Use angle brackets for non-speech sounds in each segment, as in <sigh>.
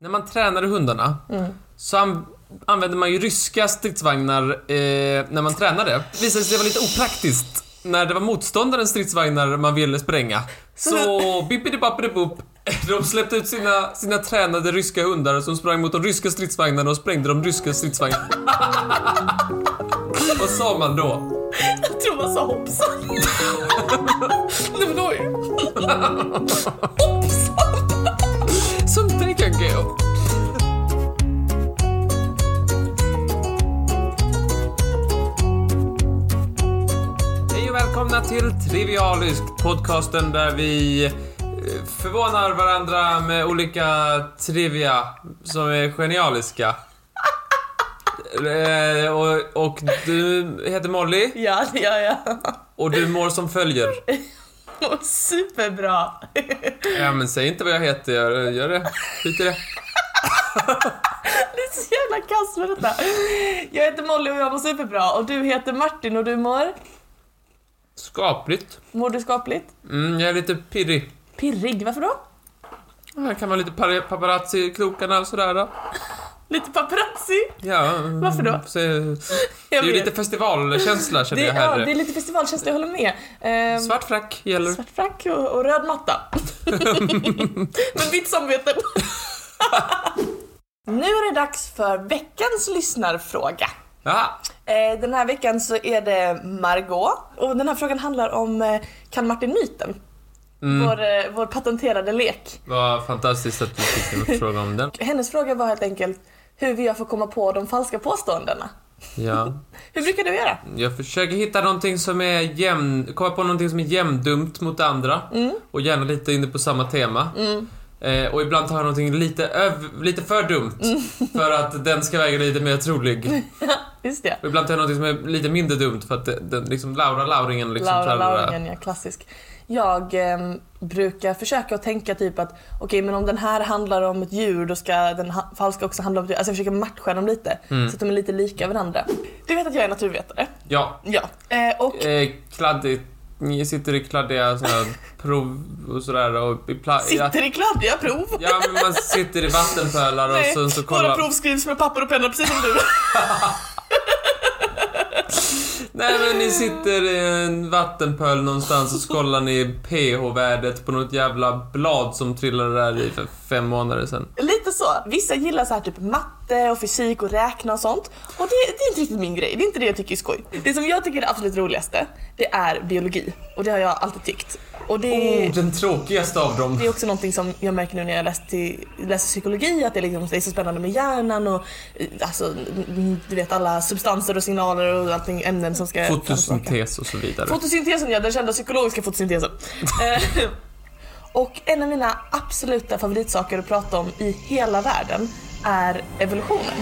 När man tränade hundarna så an- använde man ju ryska stridsvagnar eh, när man tränade. Det visade sig att det var lite opraktiskt när det var motståndarens stridsvagnar man ville spränga. Så <laughs> bippidi-bappidi-boop. De släppte ut sina, sina tränade ryska hundar som sprang mot de ryska stridsvagnarna och sprängde de ryska stridsvagnarna. <laughs> Vad sa man då? Jag tror man sa hoppsan. Nej men oj. Som välkomna till Trivialisk, podcasten där vi eh, förvånar varandra med olika trivia som är genialiska. <laughs> Eh, och, och du heter Molly Ja, det gör jag. och du mår som följer. <laughs> Superbra. <laughs> Ja men säg inte vad jag heter, gör, gör det. Skit i det. Det är så jävla kass med detta. Jag heter Molly och jag mår superbra. Och du heter Martin och du mår? Skapligt. Mår du skapligt? Mm, jag är lite pirrig. Pirrig, varför då? Här kan vara lite par- paparazzi-krokarna och sådär. Då. <laughs> Lite paparazzi? Ja. Varför då? Så, <laughs> det är ju lite festivalkänsla känner det, jag ja, här. det är lite festivalkänsla, jag håller med. Ehm, Svart frack gäller. svart frack och, och röd matta. <laughs> Men vitt samvete. nu är det dags för veckans lyssnarfråga. Ja. Eh, Den här veckan så är det Margot och den här frågan handlar om eh, Kan Martin-myten. Mm. Vår, eh, vår patenterade lek. Vad fantastiskt att du fick en fråga om den. Hennes fråga var helt enkelt hur vi gör för att komma på de falska påståendena. Ja. <laughs> Hur brukar du göra? Jag försöker hitta någonting som är jämn... Komma på någonting som är jämndumt mot andra. Mm. Och gärna lite inne på samma tema. Eh, och ibland tar jag någonting lite, öv- lite för dumt. Mm. För att den ska väga lite mer trolig. <laughs> Just det. Och ibland tar jag någonting som är lite mindre dumt för att den, liksom Laura Lauringen liksom Laura Lauringen, ja klassisk. Jag ehm, brukar försöka att tänka typ att okej men om den här handlar om ett djur då ska den ha- falska också handla om ett djur. Alltså jag försöker matcha dem lite Mm. så att de är lite lika varandra. Du vet att jag är naturvetare? Ja, Ja. Eh, och eh, kladdigt. Ni sitter i kladdiga såna prov och sådär och i pla- sitter i kladdiga prov. ja, men man sitter i vattenpölar och Nej, sen så våra kollar... prov skrivs med papper och penna precis som du. <laughs> Nej men ni sitter i en vattenpöl någonstans och så kollar ni pH-värdet på något jävla blad som trillade där i för fem månader sedan. Lite så. Vissa gillar så här typ matte och fysik och räkna och sånt. Och det, det är inte riktigt min grej. Det är inte det jag tycker är skoj. Det som jag tycker är det absolut roligaste, det är biologi. Och det har jag alltid tyckt. Och det, Oh, den tråkigaste av dem. det är också någonting som jag märker nu när jag läser, till, läser psykologi, att det, är liksom, det är så spännande med hjärnan och alltså, mm, du vet alla substanser och signaler och allting, ämnen som ska. Fotosyntes och så vidare. Fotosyntesen ja, den kända psykologiska fotosyntesen. <laughs> Eh, och en av mina absoluta favoritsaker att prata om i hela världen är evolutionen.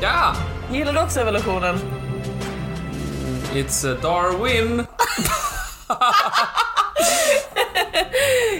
Ja! Gillar du också evolutionen? It's a Darwin. <laughs>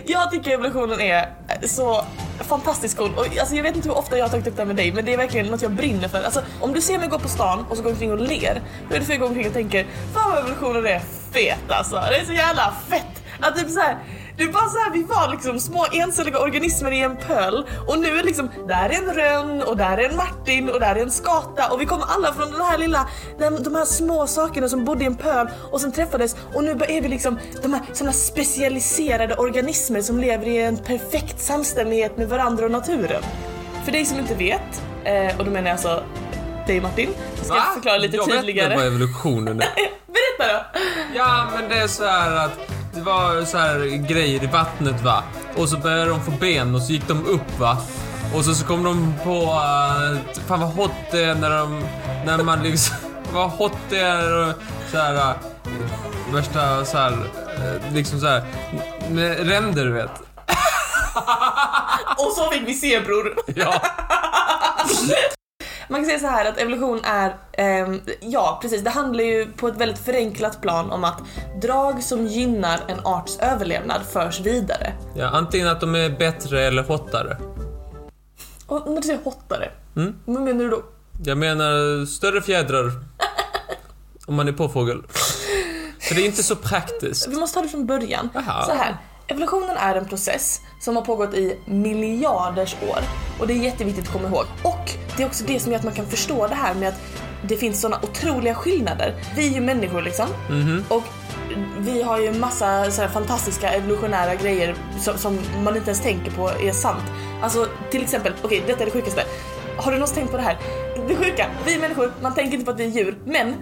Jag tycker evolutionen är så fantastiskt cool. Och, alltså, jag vet inte hur ofta jag har tagit upp det här med dig men det är verkligen något jag brinner för. Alltså, om du ser mig gå på stan och så går omkring och ler, då är det för jag går omkring och tänker Fan vad evolutionen är fet alltså. Det är så jävla fett. Att typ så här, det är bara så här, vi var liksom små encelliga organismer i en pöl. Och nu är liksom, där är en Rönn och där är en Martin och där är en skata. Och vi kommer alla från den här lilla, de, de här små sakerna som bodde i en pöl och som träffades. Och nu är vi liksom de här såna specialiserade organismer som lever i en perfekt samstämmighet med varandra och naturen. För dig som inte vet, eh, och då menar jag alltså dig Martin, så ska jag förklara lite jag tydligare. vet inte vad evolutionen <laughs> är. Berätta då! Ja, men det är så här att det var så här grejer i vattnet va. Och så började de få ben och så gick de upp va. Och så, så kom de på, uh, fan vad hot det är när de, när man liksom, <laughs> vad hot det är och så här uh, värsta så här, uh, liksom så här med ränder du vet. Och så fick vi zebror. Ja. <laughs> Man kan säga så här att evolution är, ehm, ja precis, det handlar ju på ett väldigt förenklat plan om att drag som gynnar en arts överlevnad förs vidare. ja, antingen att de är bättre eller hottare. Och när du säger hottare, Mm. vad menar du då? Jag menar större fjädrar. <laughs> Om man är påfågel. För det är inte så praktiskt. Vi måste ta det från början. Jaha. Så här, evolutionen är en process som har pågått i miljarders år. Och det är jätteviktigt att komma ihåg. Och det är också det som gör att man kan förstå det här med att det finns såna otroliga skillnader. Vi är ju människor liksom. Och vi har ju massa så fantastiska evolutionära grejer som, som man inte ens tänker på är sant. Alltså till exempel, okej detta är det sjukaste. Har du någonsin tänkt på det här? Det sjuka, vi människor, man tänker inte på att vi är djur, men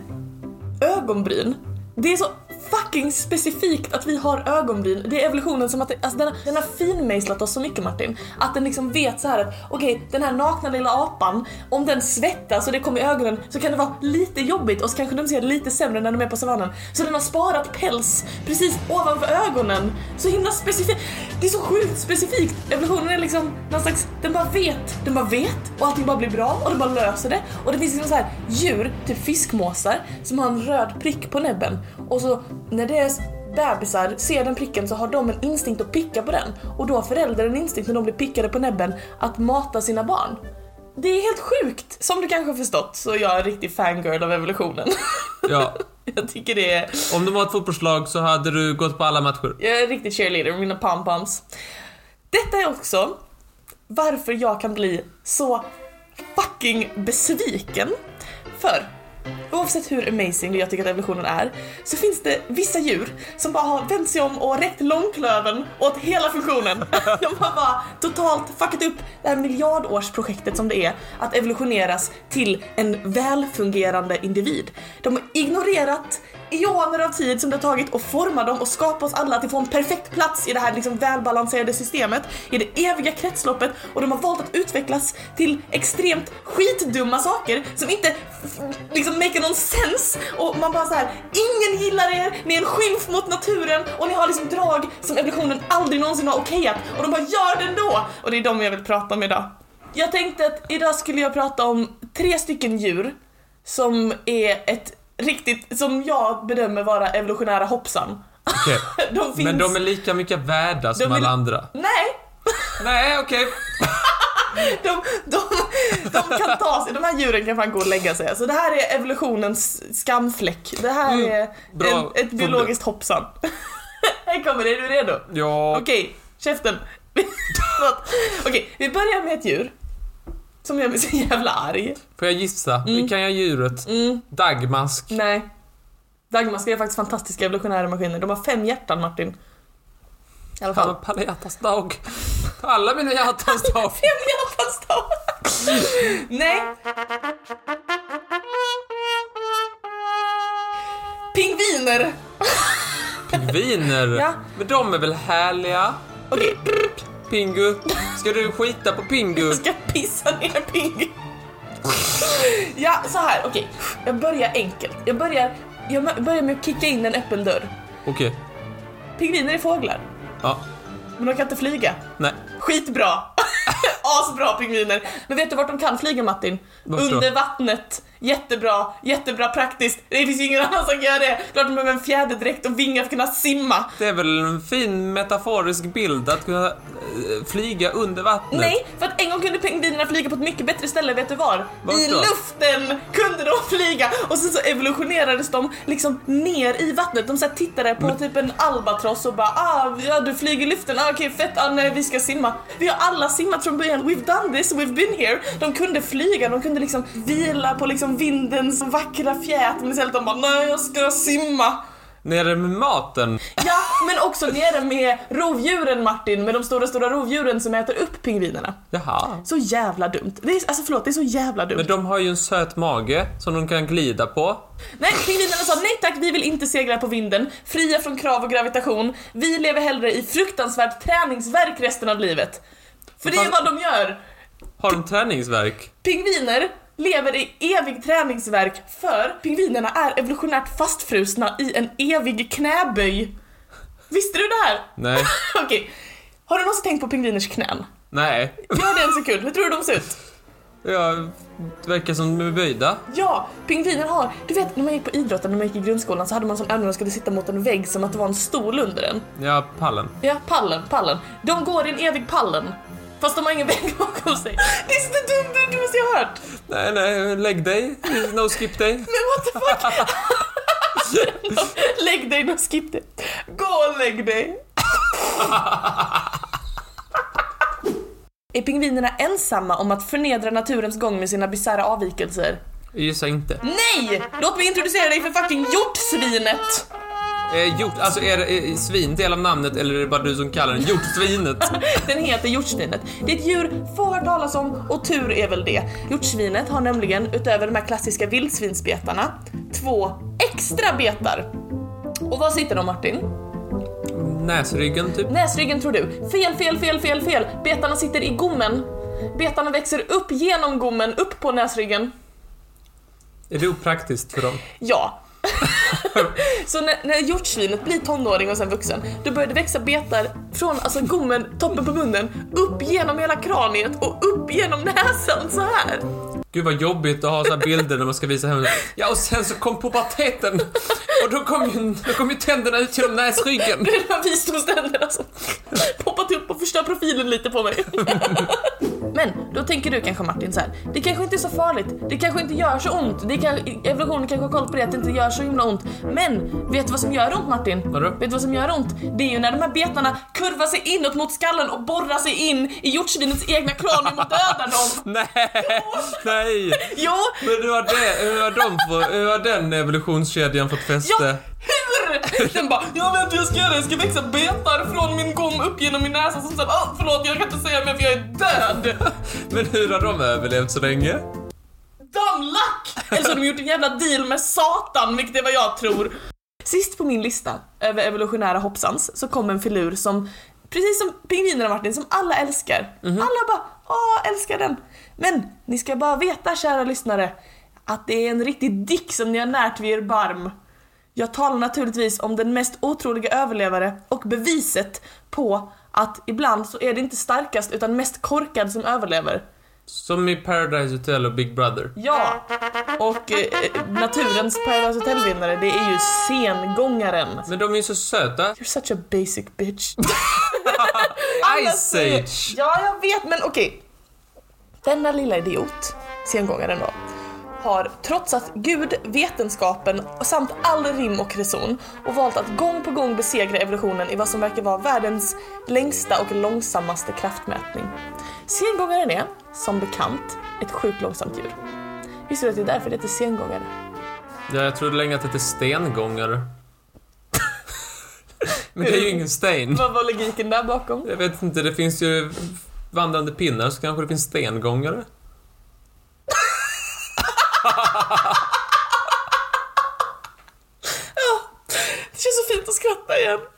ögonbryn. Det är så fucking specifikt att vi har ögonbryn. Det är evolutionen som att det, alltså den, har, den har finmejslat oss så mycket Martin. Att den liksom vet så här att okej, den här nakna lilla apan, om den svettas och det kommer i ögonen så kan det vara lite jobbigt och så kanske de ser lite sämre när de är på savannen. Så den har sparat päls precis ovanför ögonen. Så himla specifikt. Det är så sjukt specifikt. Evolutionen är liksom någon slags, den bara vet, den bara vet och allting bara blir bra och den bara löser det. Och det finns liksom så här djur, typ fiskmåsar, som har en röd prick på näbben och så när deras bebisar ser den pricken så har de en instinkt att picka på den och då har föräldrar en instinkt när de blir pickade på näbben att mata sina barn. Det är helt sjukt! Som du kanske har förstått så är jag en riktig fangirl av evolutionen. Ja. <laughs> jag tycker det är... Om du var ett fotbollslag så hade du gått på alla matcher. Jag är en riktig cheerleader med mina pom-poms. Detta är också varför jag kan bli så fucking besviken. För oavsett hur amazing jag tycker att evolutionen är, så finns det vissa djur som bara har vänt sig om och räckt långklöven åt hela funktionen. <laughs> De har bara totalt fuckat upp det här miljardårsprojektet som det är att evolutioneras till en välfungerande individ. De har ignorerat eoner av tid som det har tagit att forma dem och skapa oss alla till att få en perfekt plats i det här liksom välbalanserade systemet, i det eviga kretsloppet och de har valt att utvecklas till extremt skitdumma saker som inte liksom make någon sens och man bara så här: ingen gillar er, ni är en skymf mot naturen och ni har liksom drag som evolutionen aldrig någonsin har okejat och de bara gör det ändå! Och det är de jag vill prata om idag. Jag tänkte att idag skulle jag prata om tre stycken djur som är ett riktigt, som jag bedömer vara evolutionära hoppsan. Okej. <laughs> De finns... Men de är lika mycket värda som De är- alla andra. Nej! Nej, okej. <laughs> <laughs> De, de, de kan ta sig, de här djuren kan fan gå och lägga sig. Så det här är evolutionens skamfläck. Det här Mm, är en, ett biologiskt hoppsan. Här kommer det, är du redo? Ja. Okej, käften. Förlåt. <laughs> Okej, vi börjar med ett djur. Som gör mig så jävla arg. Får jag gissa? Mm. Vilken är djuret? Dagmask. Nej. Dagmaskar är faktiskt fantastiska evolutionära maskiner. De har fem hjärtan Martin. I alla fall. Palla hjärtans dag. Alla mina hjärtans dag. <laughs> Fem hjärtans dag. Nej. Pingviner. Pingviner. Ja. Men de är väl härliga? Okej, Pingu. Ska du skita på Pingu? jag ska pissa ner Pingu. Ja, så här. okej. Jag börjar enkelt. Jag börjar, jag börjar med att kicka in en öppen dörr. Okej. Pingviner är fåglar, Ja. men de kan inte flyga. Nej. Skitbra! <laughs> <laughs> Asbra pingviner! Men vet du vart de kan flyga Martin? Under vattnet. Jättebra, jättebra praktiskt. Det finns ju ingen annan som göra det. Klart de behöver en fjäderdräkt och vingar för att kunna simma. Det är väl en fin metaforisk bild att kunna eh, flyga under vattnet. Nej, för att en gång kunde pingvinerna flyga på ett mycket bättre ställe, vet du var? Vart I då? luften kunde de flyga! Och sen så evolutionerades de liksom ner i vattnet. De så tittade på typ en albatross och bara ah, ja du flyger i luften, ah, okej fett, ah, nej vi ska simma. Vi har alla simmat från början, we've done this, we've been here. De kunde flyga, de kunde liksom vila på liksom vindens vackra fjät men istället de bara nej jag ska simma. Nere med maten. Ja, men också nere med rovdjuren Martin, med de stora stora rovdjuren som äter upp pingvinerna. Jaha. Så jävla dumt. Det är, alltså förlåt, det är så jävla dumt. Men de har ju en söt mage som de kan glida på. Nej, pingvinerna sa nej tack, vi vill inte segla på vinden, fria från krav och gravitation. Vi lever hellre i fruktansvärt träningsverk resten av livet. För det är vad de gör. Har de träningsverk? Pingviner lever i evig träningsverk för pingvinerna är evolutionärt fastfrusna i en evig knäböj. Visste du det här? Nej. <laughs> Okej. Har du någonsin tänkt på pingviners knän? Nej. Gör det en sekund, hur tror du de ser ut? Ja, det verkar som de är böjda. Ja, pingviner har... Du vet när man gick på idrotten, när man gick i grundskolan så hade man övning när man skulle sitta mot en vägg som att det var en stol under den. Ja, pallen. Ja, pallen, pallen. De går i en evig pallen. Fast de har ingen vägg bakom sig. Det är så dumt, det dummaste jag har hört. Nej, nej, lägg dig. No skip dig. <laughs> Men what the fuck? <laughs> lägg dig, då skip det. Gå och lägg dig. <laughs> Är pingvinerna ensamma om att förnedra naturens gång med sina bisarra avvikelser? Gissa inte. Nej! Låt mig introducera dig för fucking hjortsvinet! Eh, hjort, alltså är det är svin del av namnet eller är det bara du som kallar den hjortsvinet? <laughs> Den heter hjortsvinet. Det är ett djur få hört talas om och tur är väl det. Hjortsvinet har nämligen utöver de här klassiska vildsvinsbetarna två extra betar. Och var sitter de Martin? Näsryggen typ? Näsryggen tror du. Fel, fel, fel, fel, fel. Betarna sitter i gommen. Betarna växer upp genom gommen, upp på näsryggen. Är det opraktiskt för dem? Ja. <laughs> så när, när hjortsvinet blir tonåring och sen vuxen, då börjar det växa betar från alltså gommen, toppen på munnen, upp genom hela kraniet och upp genom näsan så här. Gud vad jobbigt att ha så bilder när man ska visa hem. Ja och sen så kom puberteten och då kom ju, då kom ju tänderna ut genom näsryggen. Det är de här visdomständerna som poppat upp och förstör profilen lite på mig. <laughs> Men då tänker du kanske Martin så här. det kanske inte är så farligt, det kanske inte gör så ont, det kan, evolutionen kanske har koll på det att det inte gör så himla ont. Men vet du vad som gör ont Martin? Vadå? Vet du vad som gör ont? Det är ju när de här betarna kurvar sig inåt mot skallen och borrar sig in i hjortsvinets egna kranium och dödar dem. <laughs> Nej, nej. Jo, Men hur har, det, hur, har de hur har den evolutionskedjan fått fäste? Ja, <laughs> Den bara, jag vet hur jag ska göra, jag ska växa betar från min gom upp genom min näsa som sen, oh, förlåt jag kan inte säga mer för jag är död. <laughs> Men hur har de överlevt så länge? Dumb luck! Eller så har de gjort en jävla deal med Satan, vilket är vad jag tror. Sist på min lista över evolutionära hoppsans så kom en filur som, precis som pingvinerna Martin, som alla älskar. Alla bara, åh, älskar den. Men ni ska bara veta, kära lyssnare, att det är en riktig dick som ni har närt vid er barm. Jag talar naturligtvis om den mest otroliga överlevare och beviset på att ibland så är det inte starkast utan mest korkad som överlever. Som i Paradise Hotel och Big Brother. Ja, och eh, naturens Paradise Hotel-vinnare det är ju sengångaren. Men de är ju så söta. You're such a basic bitch. <laughs> <laughs> Ice Age! Ja, jag vet, men okej. Denna lilla idiot, sengångaren då, har trotsat Gud, vetenskapen samt all rim och reson och valt att gång på gång besegra evolutionen i vad som verkar vara världens längsta och långsammaste kraftmätning. Sengångaren är, som bekant, ett sjukt långsamt djur. Visste du att det är därför det heter sengångare? Ja, jag trodde länge att det hette stengångare. <laughs> Men det är ju ingen sten. Vad var logiken där bakom? Jag vet inte, det finns ju vandrande pinnar så kanske det finns stengångare. Det känns så fint att skratta igen. <laughs>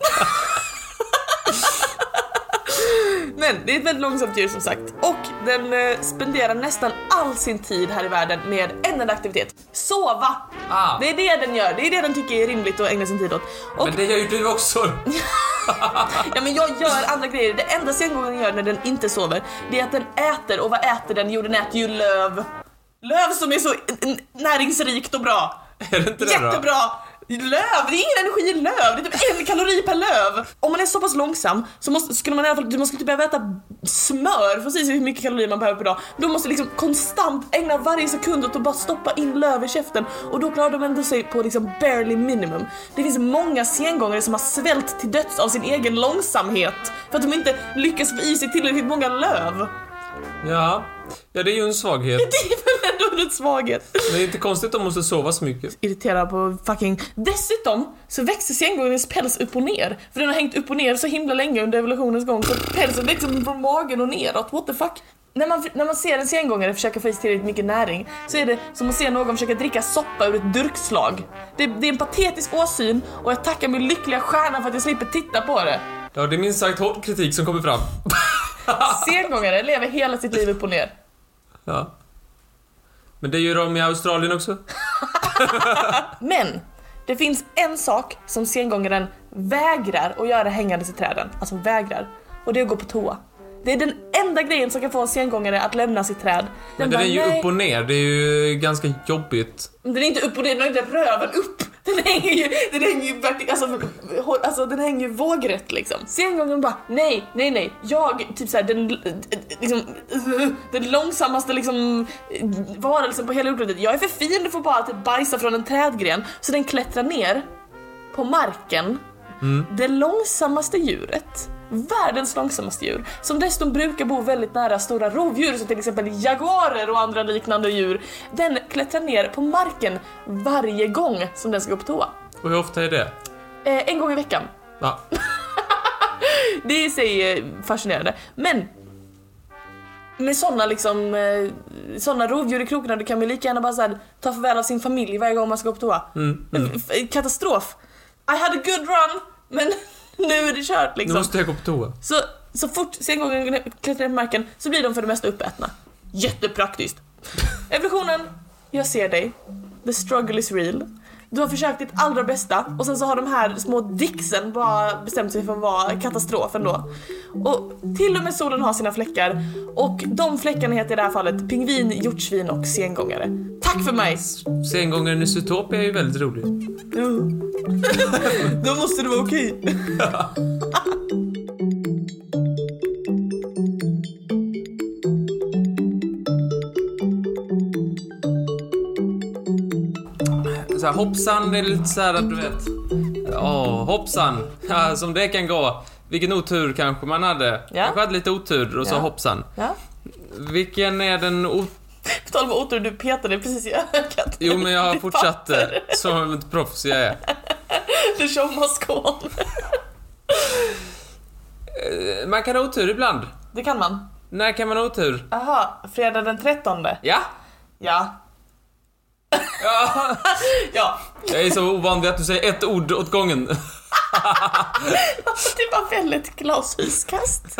Men det är ett väldigt långsamt djur som sagt och den eh, spenderar nästan all sin tid här i världen med en enda aktivitet. Sova! Ah. Det är det den gör, det är det den tycker är rimligt att ägna sin tid åt. Och Men det gör ju du också. <laughs> ja men jag gör andra grejer, det enda sengångaren gör när den inte sover det är att den äter och vad äter den? Jo den äter ju löv. Löv som är så näringsrikt och bra. Är det inte det då? Löv, det är ingen energi i löv, det är typ en kalori per löv. Om man är så pass långsam så måste, skulle man i alla fall, man skulle typ behöva äta smör för att se hur mycket kalorier man behöver per dag. Då måste liksom konstant ägna varje sekund åt att bara stoppa in löv i käften och då klarar de ändå sig på liksom barely minimum. Det finns många sengångare som har svält till döds av sin egen långsamhet för att de inte lyckas få i sig tillräckligt många löv. Ja. ja, det är ju en svaghet. <laughs> En svaghet. Det är inte konstigt att de måste sova så mycket. irriterad på fucking... Dessutom så växer sengångens päls upp och ner. För den har hängt upp och ner så himla länge under evolutionens gång så pälsen växer från magen och neråt. What the fuck? När man, när man ser en sengångare försöka få i sig tillräckligt mycket näring så är det som att se någon försöka dricka soppa ur ett durkslag. Det, det är en patetisk åsyn och jag tackar min lyckliga stjärna för att jag slipper titta på det. Ja, det är minst sagt hård kritik som kommer fram. <laughs> Sengångare lever hela sitt liv upp och ner. Ja. Men det gör de i Australien också. <laughs> Men det finns en sak som sengångaren vägrar att göra hängandes i träden. Alltså vägrar. Och det är att gå på toa. Det är den enda grejen som kan få en sengångare att lämna sitt träd. Men den bara, är ju "Nej." upp och ner, det är ju ganska jobbigt. Den är inte upp och ner, den har inte röven upp. Den hänger ju, den hänger ju alltså, alltså den hänger ju vågrätt liksom. Sengångaren bara nej, nej, nej. Jag, typ såhär den, liksom, den långsammaste liksom varelsen på hela jordklotet. Jag är för fin för bara att bajsa från en trädgren. Så den klättrar ner på marken. Det långsammaste djuret världens långsammaste djur, som dessutom brukar bo väldigt nära stora rovdjur som till exempel jaguarer och andra liknande djur, den klättrar ner på marken varje gång som den ska gå på toa. Och hur ofta är det? Eh, en gång i veckan. Ja. <laughs> Det är i sig eh, fascinerande. Men med såna liksom, eh, såna rovdjur i krokarna, då kan man lika gärna bara så här, ta farväl av sin familj varje gång man ska gå på toa. Mm, mm. Katastrof. I had a good run, men <laughs> nu är det kört Nu liksom. måste jag gå på toa. Så, så fort sengången klättrar på marken så blir de för det mesta uppätna. Jättepraktiskt. Evolutionen, jag ser dig. The struggle is real. Du har försökt ditt allra bästa och sen så har de här små dixen bara bestämt sig för att vara katastrofen då. Och till och med solen har sina fläckar och de fläckarna heter i det här fallet pingvin, hjortsvin och sengångare. Tack för mig! Sengångaren i Zootopia är ju väldigt rolig. <laughs> Då måste det vara okej. Så här, hoppsan, det är lite så här att du vet. Åh, hoppsan. Ja, som det kan gå. Vilken otur kanske man hade. Kanske hade lite otur och så Ja. hoppsan. Ja. Vilken är den o... På tal om otur, du petade precis i ögat. Jo, men jag har fortsatt. Som ett proffs jag är. Must go on. Eh, Man kan ha otur ibland. Det kan man. När kan man ha otur? Aha, fredag den 13. Ja. Ja. ja. Ja. Jag är så ovan vid att du säger ett ord åt gången. <laughs> Det var väldigt glashus-kast. <laughs>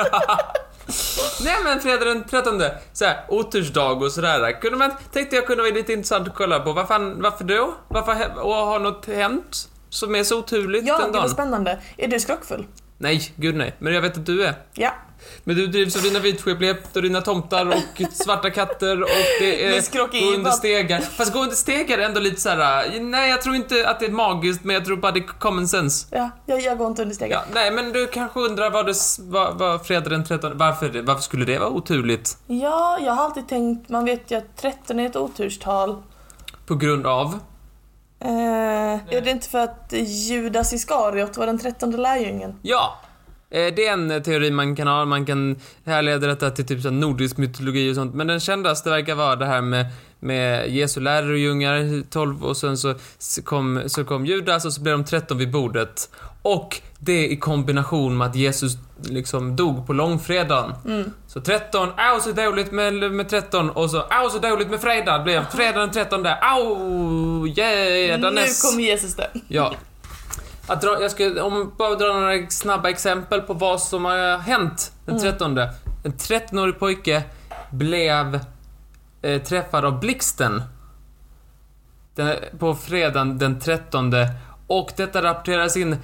<laughs> Nej men fredag den 13, så här, otursdag och sådär. Kunde man, tänkte jag kunde vara lite intressant att kolla på. Varför, varför då? Varför, och har något hänt som är så oturligt Ja, den det var dagen? spännande. Är du skrockfull? Nej, gud nej. Men jag vet att du är. Ja. Men du drivs av dina vitskeplighet och dina tomtar och svarta katter och det <laughs> är Men skrock är gå ju under bara- stegar. Fast gå under stegar är ändå lite så här. nej jag tror inte att det är magiskt men jag tror bara det är common sense. Ja, jag, jag går inte under stegen. Ja, nej men du kanske undrar vad det, vad, vad fredag den 13, varför, varför skulle det vara oturligt? Ja, jag har alltid tänkt, man vet ju att 13 är ett oturstal. På grund av? Eh, är det inte för att Judas Iskariot var den 13 lärjungen? Ja! Eh, Det är en eh, teori man kan ha, man kan härleda detta till typ så nordisk mytologi och sånt, men den kändaste verkar vara det här med, med Jesu lärjungar, 12, och sen så kom, så kom Judas och så blev de 13 vid bordet. Och det i kombination med att Jesus liksom dog på långfredagen. Så 13, au så dåligt med, med 13 och så au så dåligt med fredag blev fredag den 13 au jädanäs. Nu kommer Jesus dö. Ja. Att dra, jag ska om, bara dra några snabba exempel på vad som har hänt den 13. En 13-årig pojke blev eh, träffad av blixten den, på fredagen den 13 och detta rapporteras in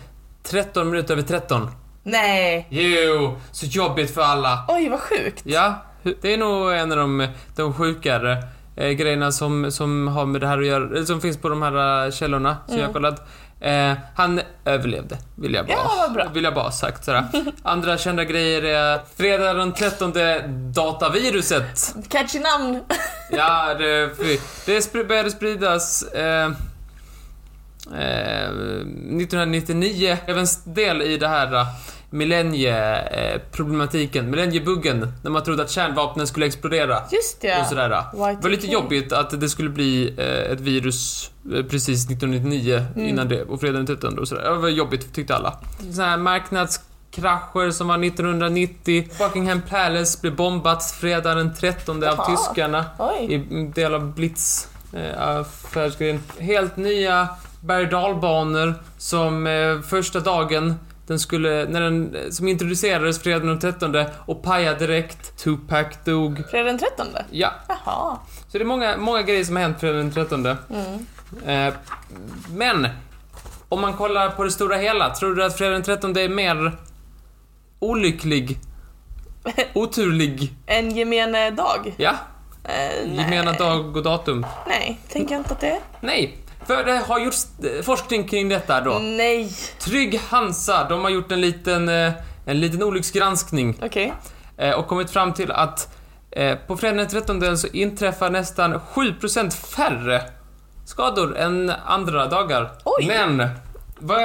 13 minuter över 13. Nej. Jo, så jobbigt för alla. Oj, vad sjukt. Ja, det är nog en av de, de sjukare eh, grejerna som, som har med det här att göra, som finns på de här eh, källorna som jag har kollat. Eh, han överlevde, vill jag bara, Ja, bra. Vill jag bara ha sagt sådär. <laughs> Andra kända grejer är fredag den 13 dataviruset. Catchy namn. Ja, det, det började spridas eh, eh, 1999. Det var en del i det här millennieproblematiken, millenniebuggen, när man trodde att kärnvapnen skulle explodera. Just ja. Och sådär. Det var lite Y2K. jobbigt att det skulle bli eh, ett virus eh, precis 1999 Mm. innan det, och fredagen den 13 och sådär. Det var jobbigt tyckte alla. Sådana här marknadskrascher som var 1990. Buckingham Palace blev bombat fredag den 13 av Jaha. tyskarna Oj. i del av Blitz eh, affärsgrejen. Helt nya berg dalbanor som eh, första dagen den skulle, när den, som introducerades fredagen den 13 och pajade direkt. Tupac dog. Fredag den 13? Ja, Jaha. så det är många, många grejer som har hänt fredagen den 13. Mm. Eh, men, om man kollar på det stora hela, tror du att fredagen den 13 är mer olycklig? <laughs> Oturlig? En gemene dag? Ja, Eh, gemena dag och datum. Nej, tänker jag inte att det är. Nej, för det har gjorts eh, forskning kring detta då. Nej. Trygg Hansa, de har gjort en liten, eh, en liten olycksgranskning Okej. eh, och kommit fram till att på fredagen den 13 så inträffar nästan 7% färre skador än andra dagar. Oj. Men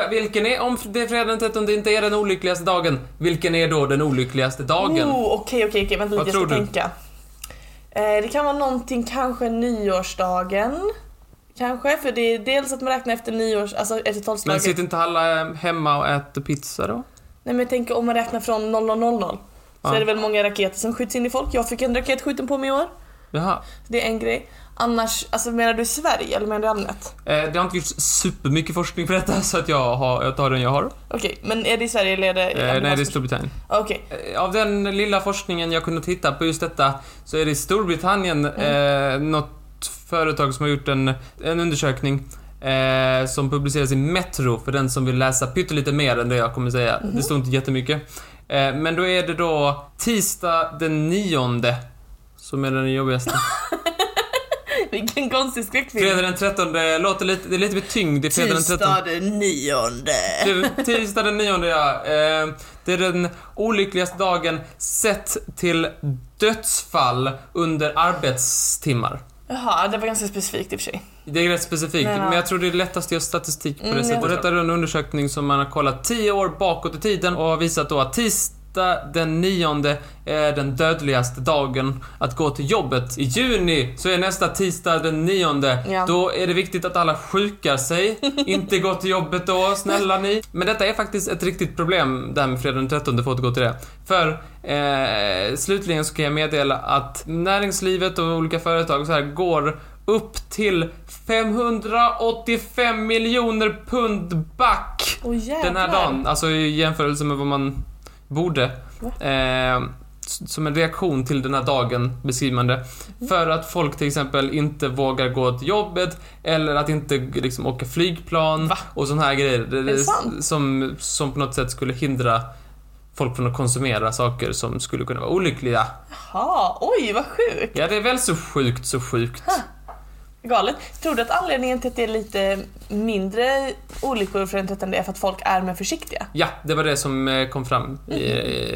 vilken är, om det är fredag den 13 inte är den olyckligaste dagen, vilken är då den olyckligaste dagen? Oh, okej, okej, okej. Vänta lite, jag ska du? tänka. Eh, det kan vara någonting, kanske nyårsdagen. Kanske, för det är dels att man räknar efter nyårs, alltså efter Men tolvslaget. sitter inte alla hemma och äter pizza då? Nej men jag tänker om man räknar från 0000 så Ja. är det väl många raketer som skjuts in i folk. Jag fick en raket skjuten på mig i år. Jaha. Det är en grej. Annars, alltså menar du i Sverige eller menar du allmänt? Eh, det har inte gjorts supermycket forskning på detta <laughs> så att jag, har, jag tar den jag har. Okej, men är det i Sverige eller är det Eh, nej, det är Storbritannien. Okej, Eh, Av den lilla forskningen jag kunde titta på just detta så är det i Storbritannien eh, något företag som har gjort en, en undersökning eh, som publiceras i Metro för den som vill läsa pyttelite mer än det jag kommer säga. Det står inte jättemycket. Eh, men då är det då tisdag den nionde som är den jobbigaste. <laughs> vilken konstig skräckfilm. Fredag den trettonde låter lite, det är lite med tyngd i fredag den trettonde. Tisdag den nionde. Du, Tisdag den nionde ja. Eh, det är den olyckligaste dagen sett till dödsfall under arbetstimmar. Jaha, det var ganska specifikt i och för sig. Det är rätt specifikt, Men, ja. men jag tror det är lättast att göra statistik på det Mm, sättet. Och detta är en undersökning som man har kollat 10 år bakåt i tiden och har visat då att tisdag den nionde är den dödligaste dagen att gå till jobbet. I juni så är nästa tisdag den nionde. Ja. Då är det viktigt att alla sjukar sig, <laughs> inte gå till jobbet då, snälla ni. Men detta är faktiskt ett riktigt problem, det här med fredag den 13, för att återgå till det. För eh, slutligen så kan jag meddela att näringslivet och olika företag och så här går upp till 585 miljoner pund back jävlar. den här dagen. Alltså i jämförelse med vad man borde. Eh, som en reaktion till den här dagen, beskriver man det. För att folk till exempel inte vågar gå till jobbet eller att inte liksom åka flygplan Va? och såna här grejer. Det, det som, som på något sätt skulle hindra folk från att konsumera saker som skulle kunna vara olyckliga. Jaha, oj vad sjukt. Ja, det är väl så sjukt, så sjukt. Galet. Tror du att anledningen till att det är lite mindre olyckor för den 13 är för att folk är mer försiktiga? Ja, det var det som eh, kom fram i,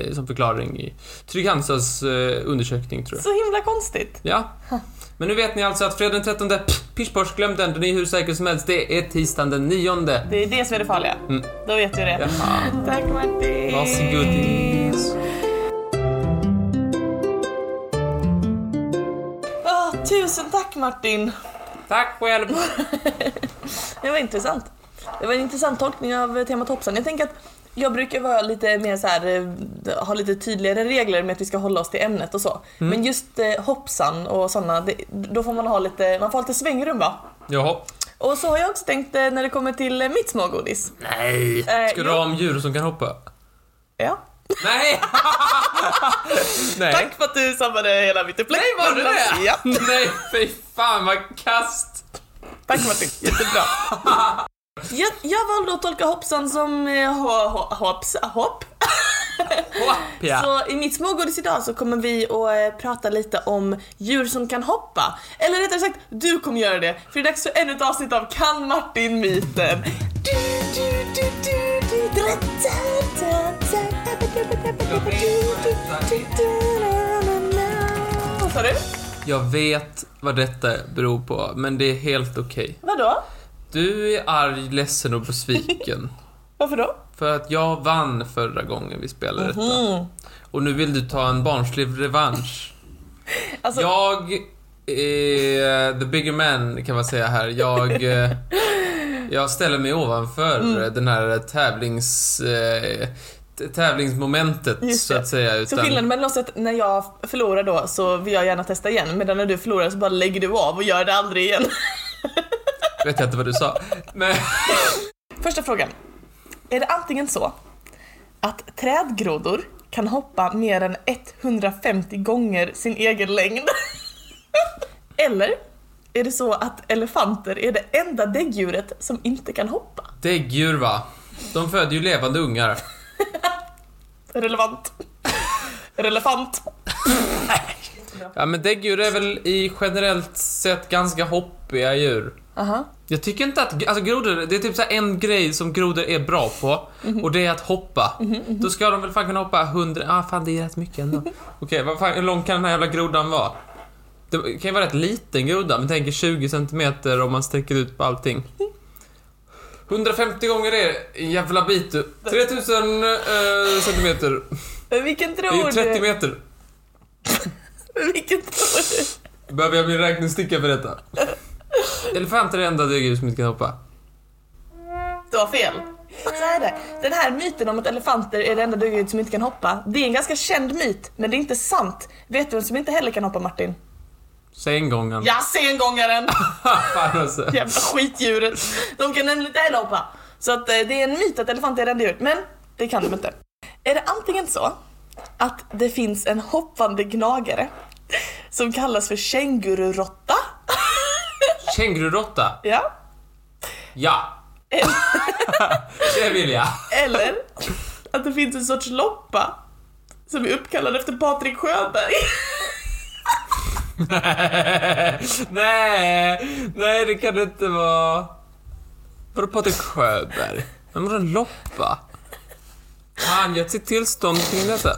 eh, som förklaring i Trygg-Hansas eh, undersökning, tror jag. Så himla konstigt. Ja. Men nu vet ni alltså att fredag den 13, pff, pisch glöm den, den är hur säker som helst. Det är tisdagen den 9. Det är det som är det farliga. Mm. Då vet vi det. Jaha. Tack Martin. Varsågod. Ah, tusen tack Martin. Tack själv. <laughs> Det var intressant. Det var en intressant tolkning av temat hoppsan. Jag tänker att jag brukar vara lite mer så här, eh, ha lite tydligare regler med att vi ska hålla oss till ämnet och så. Mm. Men just eh, hoppsan och sådana, det, då får man ha lite, man får ha lite svängrum va? Jaha. Och så har jag också tänkt eh, när det kommer till eh, mitt smågodis. Nej. Eh, Ska du ha om djur som kan hoppa? Ja. Nej! <laughs> Nej. Tack för att du sabbade hela mitt upplägg. Nej, var det det? Ja. <laughs> Nej, fy fan vad kast. Tack Martin, jättebra. <laughs> Jag, jag valde att tolka hoppsan som eh, ho, ho, hopps, hopp. Hopp, ja. Så i mitt smågodis idag så kommer vi att eh, prata lite om djur som kan hoppa. Eller rättare sagt, du kommer göra det. För det är dags för ännu ett avsnitt av Kan Martin-myten. Vad sa du? Jag vet vad detta beror på, men det är helt okej. Vadå? Du är arg, ledsen och besviken. <laughs> Varför då? För att jag vann förra gången vi spelade detta. Mm. Och nu vill du ta en barnslig revansch. <laughs> Alltså, Jag är the bigger man kan man säga här. Jag, <laughs> jag ställer mig ovanför Mm. eh, den här tävlings... eh, tävlingsmomentet så att säga. Så Utan, skillnaden mellan oss är att när jag förlorar då så vill jag gärna testa igen medan när du förlorar så bara lägger du av och gör det aldrig igen. <laughs> vet jag inte vad du sa. Men, <laughs> Första frågan. Är det antingen så att trädgrodor kan hoppa mer än 150 gånger sin egen längd? <laughs> Eller är det så att elefanter är det enda däggdjuret som inte kan hoppa? däggdjur va? De föder ju levande ungar. <laughs> Relevant. Relevant. <laughs> Ja men däggdjur är väl i generellt sett ganska hoppiga djur. Aha. Jag tycker inte att, alltså grodor, det är typ så en grej som grodor är bra på och det är att hoppa. Då ska de väl fan kunna hoppa 100, ah fan det är rätt mycket ändå. <laughs> Okej, vad fan, hur lång kan den här jävla grodan vara? Det kan ju vara rätt liten groda, men tänk er 20 cm om man sträcker ut på allting. 150 gånger är en jävla bit. 3000 eh, centimeter. Men vilken Det tror är 30 du? meter. Men vilken tror du? Behöver jag min räknesticka för detta? Elefanter är det enda däggdjur som inte kan hoppa. Du har fel. Så är det. Den här myten om att elefanter är det enda däggdjuret som inte kan hoppa, det är en ganska känd myt, men det är inte sant. Vet du vem som inte heller kan hoppa Martin? Sengången. Ja, sengångaren! <laughs> Fan alltså. Jävla skitdjuret. De kan nämligen inte heller hoppa. Så att eh, det är en myt att elefanter är djuret, men det kan de inte. Är det antingen så att det finns en hoppande gnagare som kallas för kängururåtta? <laughs> Kängururåtta. Ja. Ja. <laughs> det vill jag. Eller att det finns en sorts loppa som är uppkallad efter Patrik Sjöberg. <laughs> nej, nej det kan det inte vara. Vadå Patrik Sjöberg? Men vadå en loppa? Har han gett sitt tillstånd kring detta?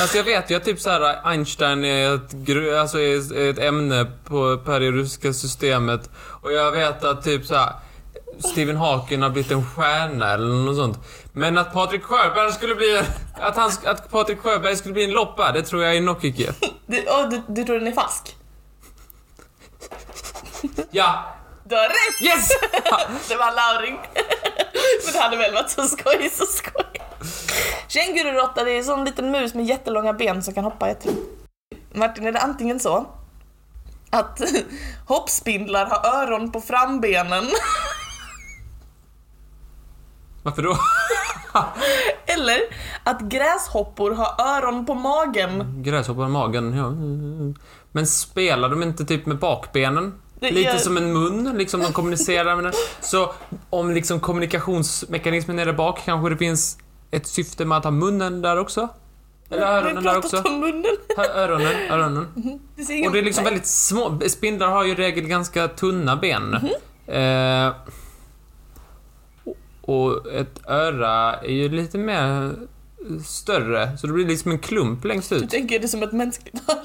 Alltså jag vet ju att typ såhär äh, Einstein är ett, gru- alltså är ett ämne på periodiska systemet och jag vet att typ såhär Stephen Hawking har blivit en stjärna eller något sånt. Men att Patrik Sjöberg skulle bli att, han, att Patrik Sjöberg skulle bli en loppa, det tror jag är nog icke. <laughs> Du, åh, du, du tror den är falsk? <laughs> Ja! Du har rätt! Yes! <laughs> Det var Lauring. Men det hade väl varit så skoj, så skoj. Kängururåtta det är en sån liten mus med jättelånga ben som kan hoppa jättelångt. Martin, är det antingen så att hoppspindlar har öron på frambenen Varför då? <laughs> eller att gräshoppor har öron på magen? Gräshoppar i magen, ja. Men spelar de inte typ med bakbenen? Det Lite som en mun, liksom de kommunicerar med den. Så om liksom kommunikationsmekanismen är där bak kanske det finns ett syfte med att ha munnen där också? Eller öronen där också? om munnen. Öronen, öronen. <laughs> Det ser Och det är liksom väldigt små, spindlar har ju i regel ganska tunna ben. Eh, och ett öra är ju lite mer större, så det blir liksom en klump längst Du ut. tänker det som ett mänskligt Ja,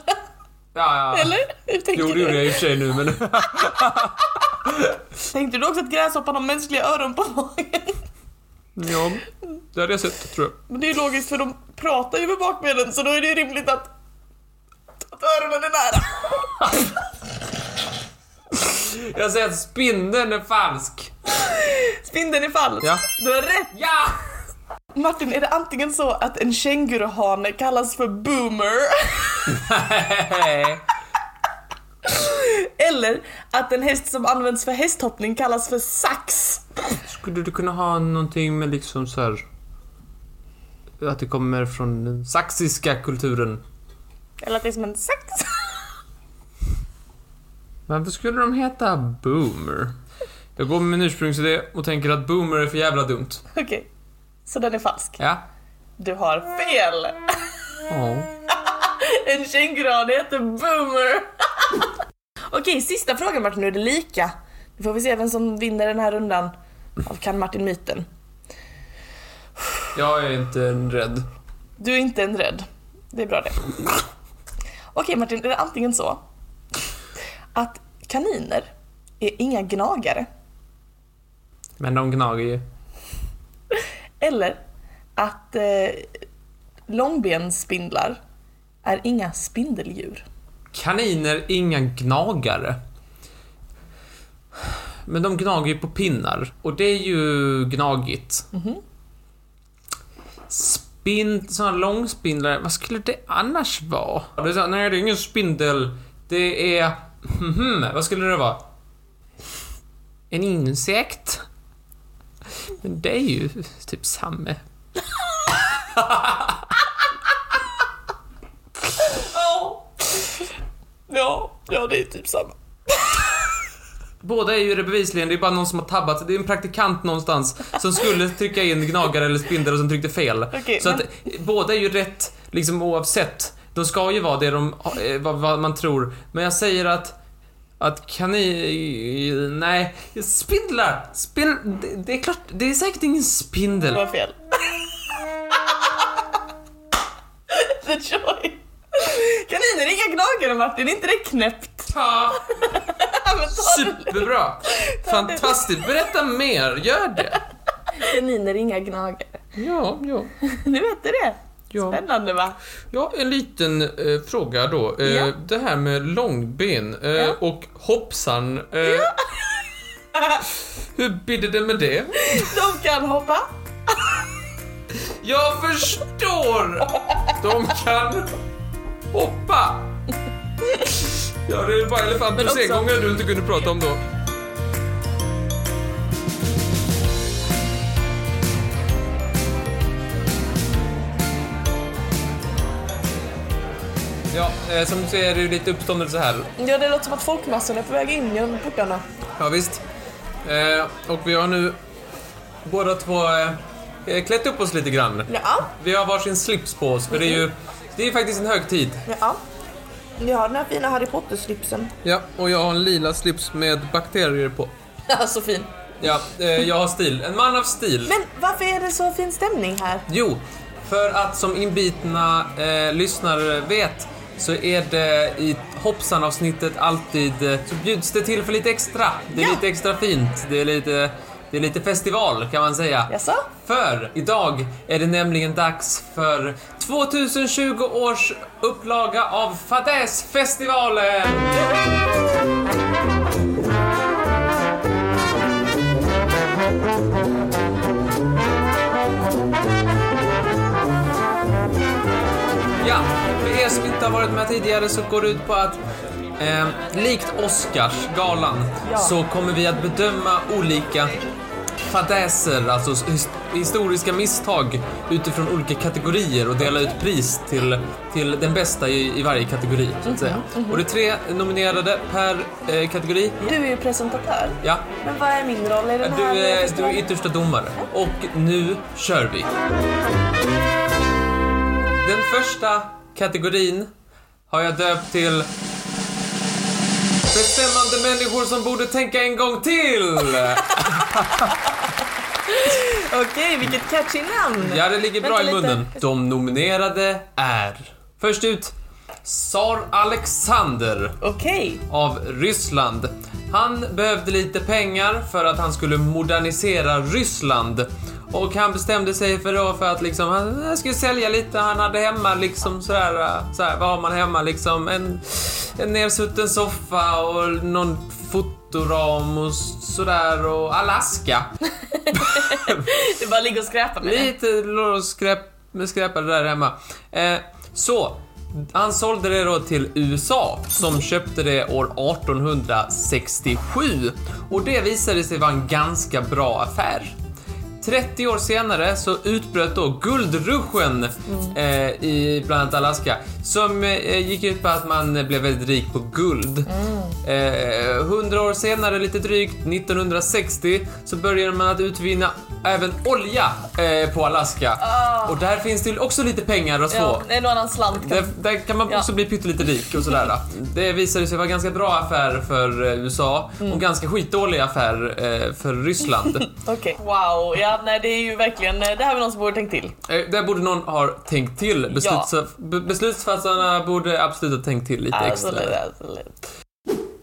ja. Eller? Hur tänker Jo, det du? gjorde jag i och för sig nu, men... <laughs> Tänkte du också att gräshoppan har mänskliga öron på magen? ja, det hade jag sett, tror jag. Men det är ju logiskt för de pratar ju med bakbenen så då är det ju rimligt att, att öronen är nära. <laughs> Jag säger att spindeln är falsk. <laughs> Spindeln är falsk. Ja. Du har rätt. Ja! Martin, är det antingen så att en känguruhane kallas för boomer Nej. <laughs> eller att en häst som används för hästhoppning kallas för sax? Skulle du kunna ha någonting med liksom så här... Att det kommer från den saxiska kulturen. Eller att det är som en sax? Varför skulle de heta boomer? Jag går med min ursprungsidé och tänker att boomer är för jävla dumt. Okej, så den är falsk. Ja. Du har fel! Ja. <laughs> En känguruhane heter boomer. <laughs> Okej, sista frågan Martin, nu är det lika. Nu får vi se vem som vinner den här rundan av Kan Martin myten. Jag är inte rädd. Du är inte en rädd. Det är bra det. Okej Martin, är det antingen så att kaniner är inga gnagare Men de gnager ju. eller att eh, långbensspindlar är inga spindeldjur? Kaniner, inga gnagare. Men de gnager ju på pinnar. Och det är ju gnagigt. Spind... Såna långspindlar, vad skulle det annars vara? Det är så, nej, det är ingen spindel. Det är... Mhm, vad skulle det vara? En insekt? Men det är ju typ samma. Ja. Ja, det är typ samma. Båda är ju det bevisligen, det är bara någon som har tabbat. Det är en praktikant någonstans som skulle trycka in gnagare eller spindel och som tryckte fel. Okej, så men- att båda är ju rätt, liksom oavsett. De ska ju vara det de, eh, vad, vad man tror. Men jag säger att att kanin... Nej, spindlar! Spindlar, det, det är klart, det är säkert ingen Det spindel. var fel. <laughs> The joy. Kaniner är inga gnagare Martin, är inte det knäppt? Ja. <laughs> Det Superbra! Fantastiskt! Berätta mer, gör det! Kaniner är inga gnagare. Ja, ja. <laughs> Nu vet du det. Ja. Spännande va? Ja, en liten eh, fråga då. Eh, Ja. Det här med långben eh, Ja. och hoppsan. Eh, <laughs> hur blir det med det? De kan hoppa. Jag förstår! De kan hoppa! Ja, det är bara Men elefantens också- egånger du inte kunde prata om då. Ja, eh, som du ser är det ju lite uppståndelse här. Ja, det låter som att folkmassorna är på väg in genom portarna. Ja, visst. Eh, och vi har nu båda två eh, klätt upp oss lite grann. Ja, Vi har varsin slips på oss, för det är ju det är faktiskt en högtid. ja. Vi har den här fina Harry Potter-slipsen. Ja, och jag har en lila slips med bakterier på. <laughs> Ja, så fin. Ja, jag har stil. En man av stil. Men varför är det så fin stämning här? Jo, för att som inbitna eh, lyssnare vet så är det i hoppsan-avsnittet alltid eh, så bjuds det till för lite extra. Det är Ja. lite extra fint. Det är lite, det är lite festival kan man säga. Jaså? För idag är det nämligen dags för 2020 års upplaga av Fadäsfestivalen! Som inte har varit med tidigare så går det ut på att eh, likt Oscarsgalan Ja. så kommer vi att bedöma olika fadäser, alltså his- historiska misstag utifrån olika kategorier och dela ut pris till, till den bästa i, i varje kategori, så att säga. Och det är tre nominerade per eh, kategori. Du är ju presentatör. Ja, Men vad är min roll i den du, här är- du är yttersta domare. Och nu kör vi. Den första kategorin har jag döpt till Bestämmande människor som borde tänka en gång till! <laughs> Okej, vilket catchy namn! Ja, det ligger bra i lite. munnen. De nominerade är Först ut Tsar Alexander Okej. av Ryssland. Han behövde lite pengar för att han skulle modernisera Ryssland. Och han bestämde sig för då för att liksom, han skulle sälja lite, han hade hemma liksom sådär, sådär vad har man hemma liksom? En, en nersutten soffa och någon fotoram och sådär och Alaska. <laughs> Det bara ligger och skräpar med det. Lite låg och skräp, skräpade där hemma. Eh, så, han sålde det då till USA som köpte det år 1867 och det visade sig vara en ganska bra affär. 30 år senare så utbröt då guldruschen eh, i bland annat Alaska som eh, gick ut på att man blev väldigt rik på guld. Eh, 100 år senare, lite drygt, 1960, så började man att utvinna även olja eh, på Alaska. Och där finns det också lite pengar att få. Ja, en och annan slant. Där, där kan man Ja. också bli pyttelite rik och sådär. Det visade sig vara ganska bra affär för USA och en ganska skitdålig affär eh, för Ryssland. <laughs> Okej. Wow, ja nej det är ju verkligen, det här var någon som borde tänkt till. Eh, Där borde någon ha tänkt till. Besluts- be- Beslutsfattarna borde absolut ha tänkt till lite extra. Absolut, absolut.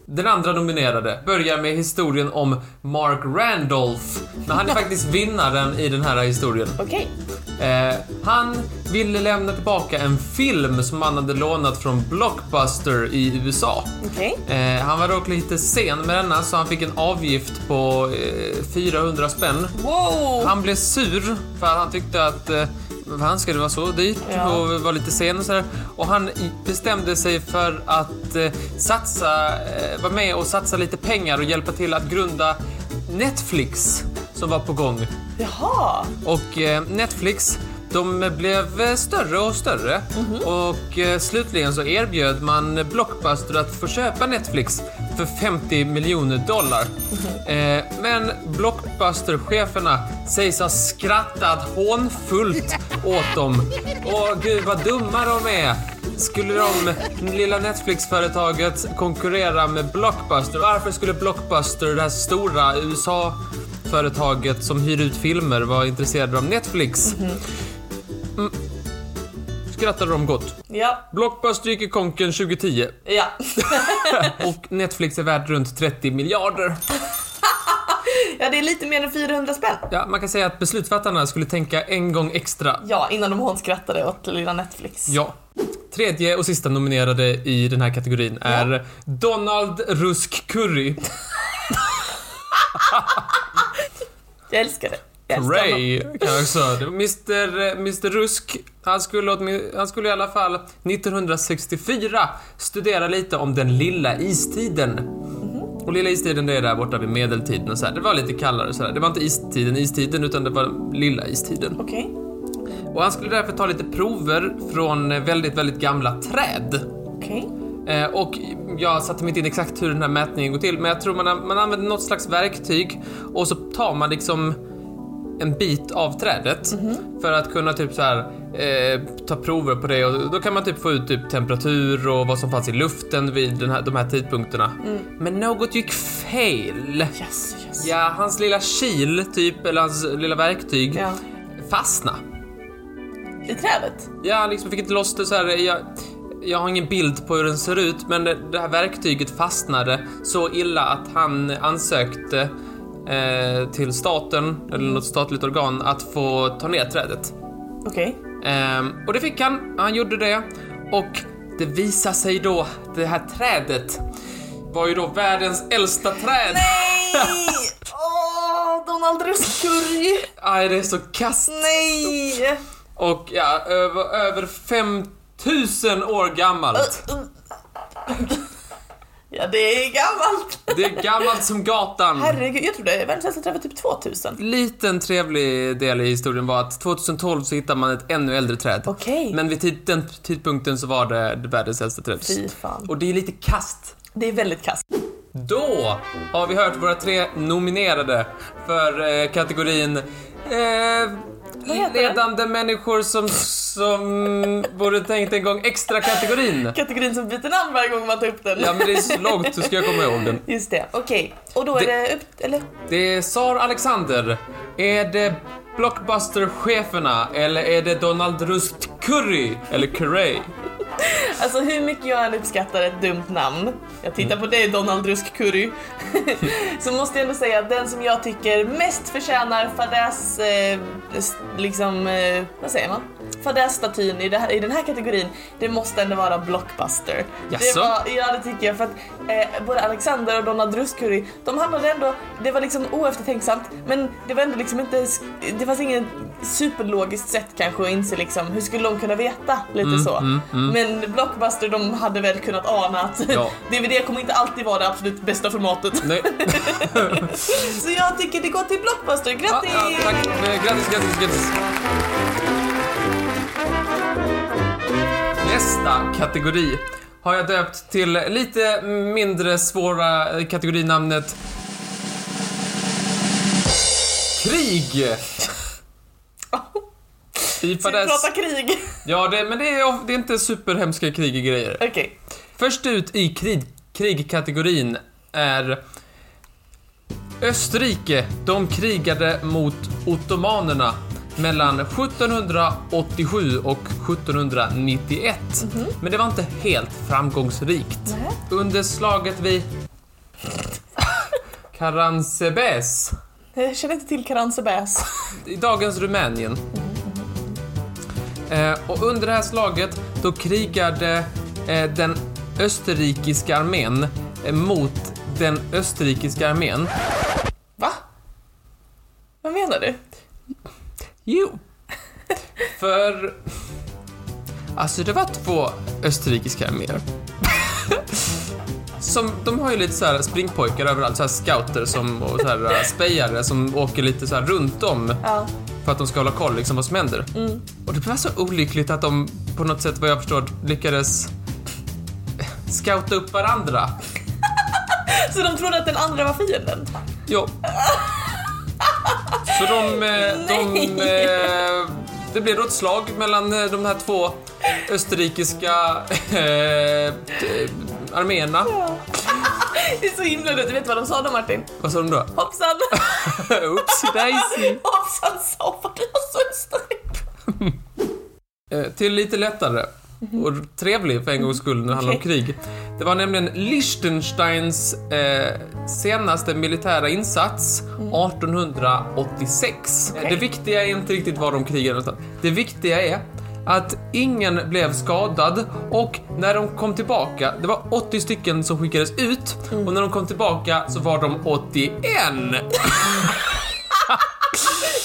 Den andra nominerade börjar med historien om Mark Randolph. Men han är <laughs> faktiskt vinnaren i den här historien. Okej. Eh, han ville lämna tillbaka en film som han hade lånat från Blockbuster i USA. Okej. Eh, han var dock lite sen med denna så han fick en avgift på eh, 400 spänn. Wow! Han blev sur för att han tyckte att ska det vara så dyrt Ja. och vara lite sen och sådär. Och han bestämde sig för att eh, satsa, eh, vara med och satsa lite pengar och hjälpa till att grunda Netflix som var på gång. Jaha. Och eh, Netflix, de blev större och större. Och eh, slutligen så erbjöd man Blockbuster att få köpa Netflix för 50 miljoner dollar. Eh, men Blockbuster-cheferna sägs ha skrattat hånfullt <laughs> åt dem. Åh gud vad dumma de är! Skulle de, lilla Netflix-företaget, konkurrera med Blockbuster? Varför skulle Blockbuster, det här stora USA företaget som hyr ut filmer var intresserade av Netflix. Mm. skrattade de gott. Ja, Blockbuster gick i konken 2010 ja. <laughs> och Netflix är värd runt 30 miljarder. <laughs> ja, det är lite mer än 400 spänn. Ja, man kan säga att beslutsfattarna skulle tänka en gång extra. Ja, innan de hånskrattade åt lilla Netflix. Ja. Tredje och sista nominerade i den här kategorin är Donald Rusk Curry. <laughs> Jag älskar det. Ray, kan jag också. Mr, Mr Rusk, han skulle, han skulle i alla fall 1964 studera lite om den lilla istiden. Och lilla istiden det är där borta vid medeltiden och så här. Det var lite kallare och så här. Det var inte istiden, istiden, utan det var lilla istiden. Okej. Och han skulle därför ta lite prover från väldigt, väldigt gamla träd. Okej. Eh, och jag satte mig inte in exakt hur den här mätningen går till, men jag tror man, man använder något slags verktyg och så tar man liksom en bit av trädet för att kunna typ så här eh, ta prover på det och då kan man typ få ut typ temperatur och vad som fanns i luften vid den här, de här tidpunkterna. Men något gick fel. Yes, yes. Ja, hans lilla kil typ, eller hans lilla verktyg Ja. fastnade. I trädet? Ja, han liksom fick inte loss det så här. Jag, jag har ingen bild på hur den ser ut, men det, det här verktyget fastnade så illa att han ansökte eh, till staten, eller något statligt organ, att få ta ner trädet. Okej. Ehm, och det fick han, han gjorde det. Och det visar sig då, det här trädet var ju då världens äldsta träd. Nej! <laughs> Åh, Donald Rusk-curry! Aj, det är så kast. Nej! Och ja, över, över 5000 år gammalt. Ja, det är gammalt. Det är gammalt som gatan. Herregud, jag trodde världens äldsta träd var typ 2000. Liten trevlig del i historien var att 2012 så hittade man ett ännu äldre träd. Okej. Men vid tid, den tidpunkten så var det världens äldsta träd. Fy fan. Och det är lite kast. Det är väldigt kast. Då har vi hört våra tre nominerade för eh, kategorin eh, Ledande människor som, som borde tänkt en gång extra kategorin. Kategorin som byter namn varje gång man tar upp den. Ja men det är så långt så ska jag komma ihåg den. Just det, okej. Och då är Det- det upp... Eller? Det är Sar Alexander. Är det Blockbuster-cheferna eller är det Donald Rust Curry? Eller Curry? <laughs> Alltså hur mycket jag än uppskattar ett dumt namn, jag tittar på dig Donald Rusk Curry, <laughs> så måste jag ändå säga att den som jag tycker mest förtjänar fadäs, eh, liksom, eh, vad säger man? Fadässtatyn i, det här- i den här kategorin, det måste ändå vara Blockbuster. Det Jaså? var, ja det tycker jag för att eh, både Alexander och Donald Rusk Curry, de handlade ändå, det var liksom oeftertänksamt, men det var ändå liksom inte, det fanns ingen superlogiskt sätt kanske att inse liksom, hur skulle de kunna veta? Lite så. Men Blockbuster de hade väl kunnat ana att Ja. <laughs> DVD kommer inte alltid vara det absolut bästa formatet. Nej. <laughs> Så jag tycker det går till Blockbuster, Ja, grattis! ja, tack. Eh, Grattis, grattis, grattis. Nästa kategori har jag döpt till lite mindre svåra eh, kategorinamnet Krig. <laughs> Ska vi prata krig? Ja, det, men det är, det är inte superhemska krig och grejer. Okej. Först ut i krig, krigkategorin är Österrike. De krigade mot ottomanerna mellan 1787 och 1791. Men det var inte helt framgångsrikt. Nej. Under slaget vid Karansebes Jag känner inte till Karansebäs. i dagens Rumänien. Eh, och under det här slaget, då krigade eh, den österrikiska armén eh, mot den österrikiska armén. Va? Vad menar du? Jo. <laughs> För... Alltså, det var två österrikiska arméer. <laughs> Som, de har ju lite så här springpojkar överallt, så här scouter som, och så här eh, spejare som åker lite så här runt om Ja. för att de ska hålla koll liksom vad som händer. Och det var så olyckligt att de på något sätt, vad jag förstår, lyckades scouta upp varandra. <laughs> Så de trodde att den andra var fienden? Jo. Så de, eh, de eh, det blev då ett slag mellan eh, de här två österrikiska t- arméerna. Det är så himla dumt. Du vet vad de sa då Martin? Vad sa de då? Hoppsan! <laughs> Oopsie daisy. Hoppsan sa vad du har så till lite lättare och trevlig för en gångs skull när det handlar om Okej. krig. Det var nämligen Liechtensteins eh, senaste militära insats 1886. Okej. Det viktiga är inte riktigt var de krigade någonstans. Det viktiga är att ingen blev skadad och när de kom tillbaka, det var 80 stycken som skickades ut och när de kom tillbaka så var de 81. <laughs>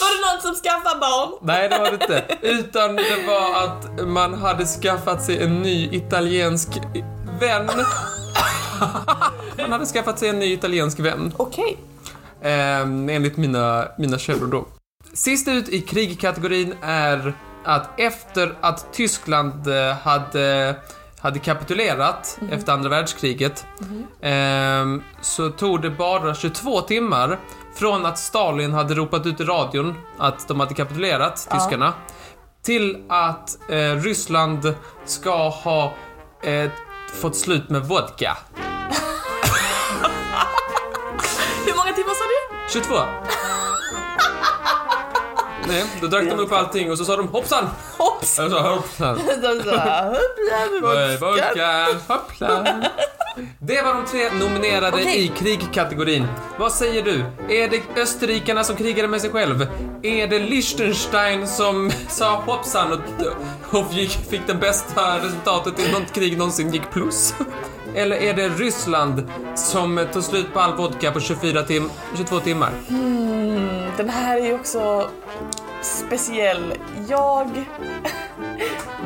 Var det någon som skaffade barn? Nej, det var det inte. Utan det var att man hade skaffat sig en ny italiensk vän. Man hade skaffat sig en ny italiensk vän. Okej. Eh, enligt mina, mina källor då. Sist ut i krigkategorin är att efter att Tyskland eh, hade, hade kapitulerat efter andra världskriget ehm, så tog det bara 22 timmar från att Stalin hade ropat ut i radion att de hade kapitulerat, Ja. tyskarna, till att eh, Ryssland ska ha eh, fått slut med vodka. <laughs> Hur många timmar sa du? 22. Nej, då drack de upp allting och så sa de hoppsan! Hopps! Jag <laughs> sa hoppsan. De sa, "Hoppla, Eh, Vodka, hoppsan. <laughs> Det var de tre nominerade Okej. i krigkategorin. Vad säger du? Är det österrikarna som krigade med sig själv? Är det Liechtenstein som <laughs> sa hoppsan och, och gick, fick det bästa resultatet i något krig någonsin gick plus? <laughs> Eller är det Ryssland som tog slut på all vodka på 24 tim 22 timmar? Mm, den här är ju också speciell. Jag <laughs>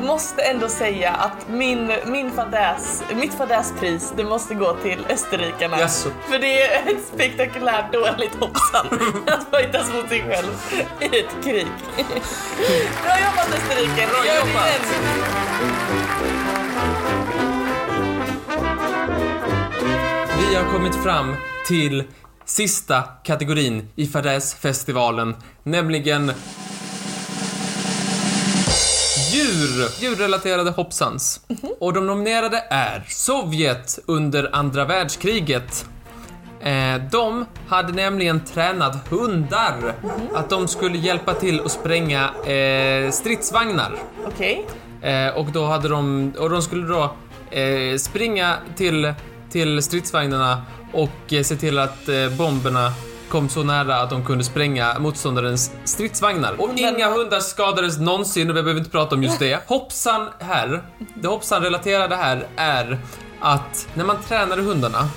måste ändå säga att min, min fadäs, mitt fadäspris, det måste gå till österrikarna. Jaså. För det är ett spektakulärt dåligt hoppsan <laughs> att fightas mot sig själv i ett krig. Bra jobbat Österrike! Bra Gör det jobbat. igen. Vi har kommit fram till sista kategorin i fadäsfestivalen, nämligen djur. Djurrelaterade hoppsans. Och de nominerade är Sovjet under andra världskriget. Eh, de hade nämligen tränat hundar att de skulle hjälpa till att spränga eh, stridsvagnar. Okej. Eh, och då hade de, och de skulle då eh, springa till, till stridsvagnarna och eh, se till att eh, bomberna kom så nära att de kunde spränga motståndarens stridsvagnar. Och inga hundar skadades någonsin och vi behöver inte prata om just det. <laughs> Hoppsan här, det hoppsan relaterade här är att när man tränade hundarna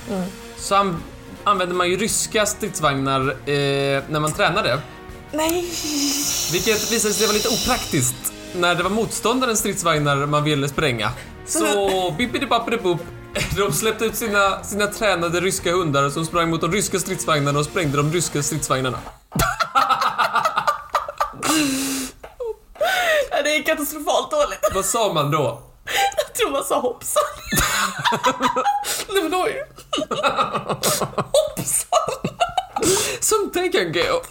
så an- använde man ju ryska stridsvagnar eh, när man tränade. Nej. Vilket visade sig vara lite opraktiskt när det var motståndarens stridsvagnar man ville spränga. Så bippidi-bappidi-boop. <laughs> De släppte ut sina, sina tränade ryska hundar som sprang mot de ryska stridsvagnarna och sprängde de ryska stridsvagnarna. <laughs> Ja, det är katastrofalt dåligt. Vad sa man då? Jag tror man sa hoppsan. <laughs> Nej men oj. hoppsan. Som det kan gå.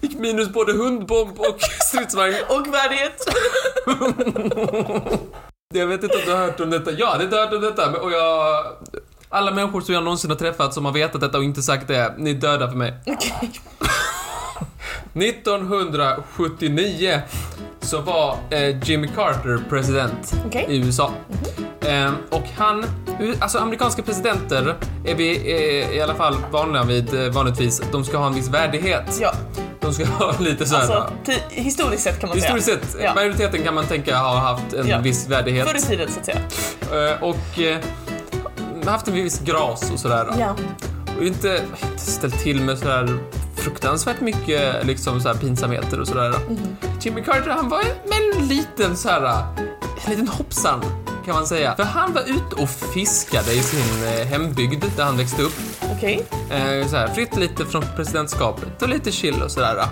Gick minus både hundbomb och stridsvagn. Och värdighet. Jag vet inte om du har hört om detta. Jag hade inte hört om detta och jag... Alla människor som jag någonsin har träffat som har vetat detta och inte sagt det, ni är döda för mig. Okej. 1979 så var eh, Jimmy Carter president Okej. i USA. Eh, och han, alltså amerikanska presidenter är vi eh, i alla fall vanliga vid eh, vanligtvis. De ska ha en viss värdighet. Ja, De ska <laughs> ha lite så här. alltså historiskt sett kan man Historiskt säga. sett, Ja. majoriteten kan man tänka har haft en Ja. viss värdighet. Förr i tiden så att säga. Eh, och eh, haft en viss gras och sådär. Ja. Och inte inte ställt till med sådär fruktansvärt mycket liksom så här pinsamheter och sådär. Jimmy Carter han var en liten så här, en liten hoppsan kan man säga. För han var ute och fiskade i sin eh, hembygd där han växte upp. Okej. Eh, så här, fritt lite från presidentskapet och lite chill och sådär.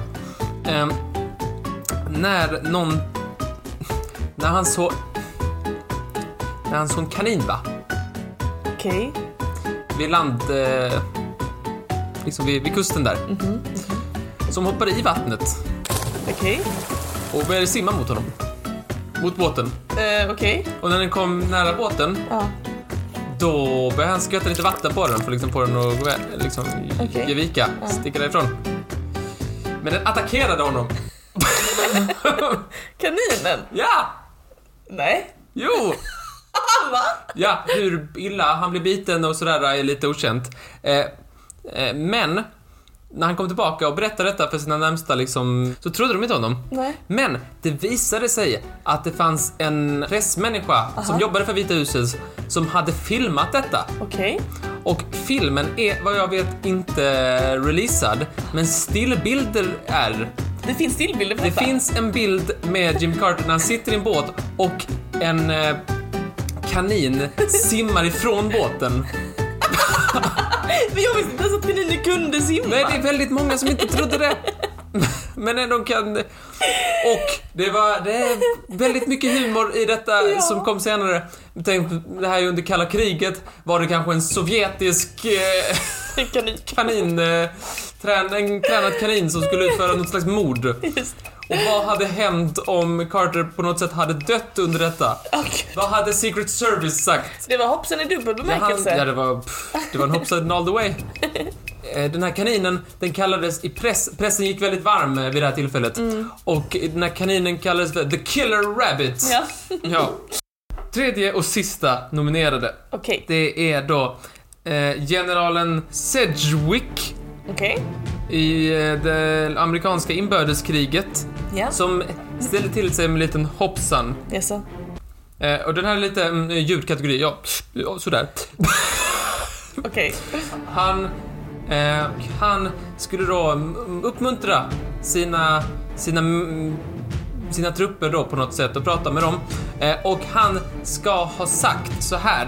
Eh, när någon... När han så... När han såg en kanin va? Okej. vid land... Eh, liksom vid, vid kusten där. Som hoppade i vattnet Okej. och började simma mot honom. Mot båten. Eh, Okej. Och när den kom nära båten, Ja. då började han skvätta lite vatten på den för att liksom få den att gå, liksom, Okej. ge vika, sticka därifrån. Men den attackerade honom. <laughs> Kaninen? Ja! Nej. Jo! <laughs> Va? Ja, hur illa han blir biten och sådär är lite okänt. Eh, eh, men, när han kom tillbaka och berättade detta för sina närmsta liksom, så trodde de inte honom. Nej. Men det visade sig att det fanns en pressmänniska som jobbade för Vita huset som hade filmat detta. Okej. Och filmen är vad jag vet inte releasad, men stillbilder är. Det finns stillbilder på Det detta. finns en bild med Jimmy Carter när han sitter i en båt och en eh, kanin simmar ifrån båten. <laughs> Men jag visste inte ens att kaniner kunde simma. Nej, det är väldigt många som inte trodde det. Men ändå kan... Och det var det är väldigt mycket humor i detta Ja. som kom senare. Tänk, det här är under kalla kriget. Var det kanske en sovjetisk eh, Kanin. kanin... Eh, trän, en tränad kanin som skulle utföra något slags mord. Just. Och vad hade hänt om Carter på något sätt hade dött under detta? Och Vad hade Secret Service sagt? det var hoppsan i dubbel Ja, han, bemärkelse. ja, det var, pff, det var en hoppsan all the way. <laughs> Eh, Den här kaninen, den kallades i press, pressen gick väldigt varm eh, vid det här tillfället. Och den här kaninen kallades för The Killer Rabbit. Ja. Ja. Tredje och sista nominerade, Okej. det är då eh, generalen Sedgwick Okej. I eh, det amerikanska inbördeskriget Ja. som ställde till sig med en liten hoppsan. Jaså? Eh, och den här är lite mm, ljudkategori, ja, sådär. <laughs> Okej. Han, eh, han skulle då uppmuntra sina, sina, sina trupper då på något sätt och prata med dem. Eh, och han ska ha sagt så här.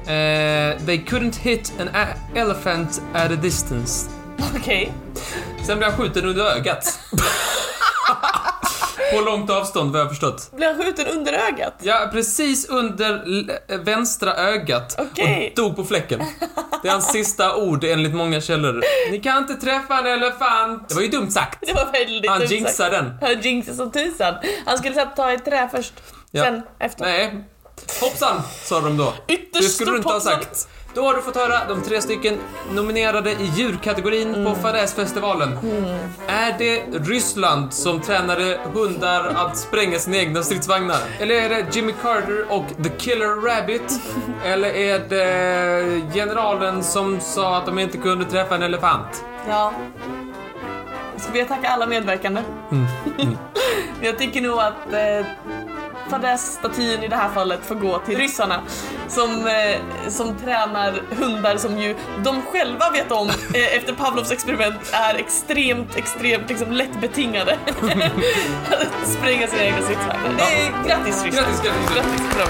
Eh, they couldn't hit an a- elephant at a distance. <laughs> Okej. Sen blev han skjuten under ögat. på långt avstånd vad jag förstått. Blev han skjuten under ögat? Ja, precis under l- vänstra ögat Okej. och dog på fläcken. Det är hans sista ord enligt många källor. Ni kan inte träffa en elefant. Det var ju dumt sagt. Det var väldigt Han dumt sagt. jinxade den. Han jinxade som tusan. Han skulle sätta ta ett trä först, Ja. sen efter. Nej. Hoppsan, sa de då. Ytterst Det skulle du inte ha sagt. Då har du fått höra de tre stycken nominerade i djurkategorin Mm. på Fadäsfestivalen. Är det Ryssland som tränade hundar att spränga sina egna stridsvagnar? Eller är det Jimmy Carter och The Killer Rabbit? <laughs> Eller är det generalen som sa att de inte kunde träffa en elefant? Ja. Skulle vilja tacka alla medverkande. Mm. <laughs> Men jag tycker nog att eh, fadässtatyn i det här fallet får gå till ryssarna som, eh, som tränar hundar som ju de själva vet om <laughs> eh, efter Pavlovs experiment är extremt, extremt liksom lätt betingade. Att <laughs> spränga sina egna stridsvagnar. Eh, grattis Ryssland! Grattis, grattis, grattis. Bra.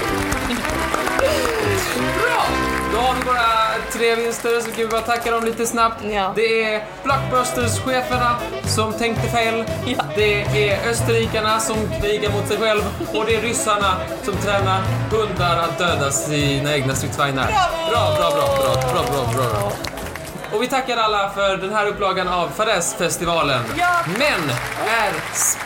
Bra! Då har vi våra tre vinster, så kan vi bara tacka dem lite snabbt. Ja. Det är Blockbusters-cheferna som tänkte fel. Ja. Det är österrikarna som krigar mot sig själv. Och det är ryssarna som tränar hundar att döda sina egna stridsvagnar. Bravo! Bra, bra, bra, bra, bra, bra, bra. Och vi tackar alla för den här upplagan av Fadäsfestivalen. Ja. Men, är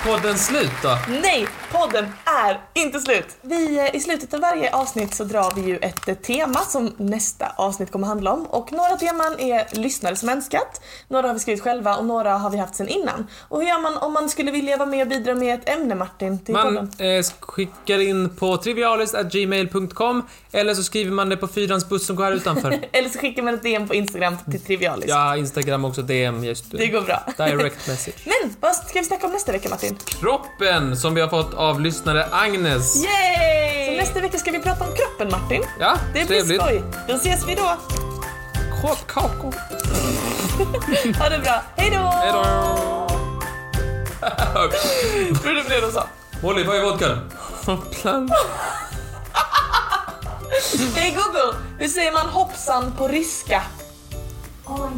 podden slut då? Nej, podden är inte slut. Vi, eh, I slutet av varje avsnitt så drar vi ju ett eh, tema som nästa avsnitt kommer handla om. Och några teman är lyssnare som önskat, några har vi skrivit själva och några har vi haft sen innan. Och hur gör man om man skulle vilja vara med och bidra med ett ämne Martin till Man podden? eh, skickar in på trivialis.gmail.com eller så skriver man det på fyrans buss som går här utanför. <laughs> Eller så skickar man ett DM på Instagram till Trivialis. Ja, Instagram också, DM, just Det går bra. Direct message. <laughs> Men vad ska vi snacka om nästa vecka Martin? Kroppen som vi har fått av lyssnare Agnes. Yay! Så nästa vecka ska vi prata om kroppen Martin. Ja, Det blir trevligt. skoj. Då ses vi då. Kakao. <laughs> Ha det bra. Hej då! Hej då. <laughs> Tror du det blev de sa? Molly, vad är vodkan? Hopplan. <laughs> Hej Google! Hur säger man hoppsan på ryska? Oj.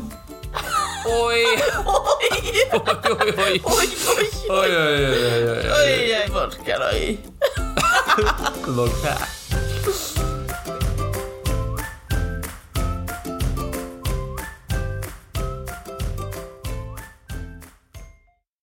Oj! Oj, oj, oj. Oj, oj, Oj, oj, oj, oj, oj, oj. oj, oj. Vodka.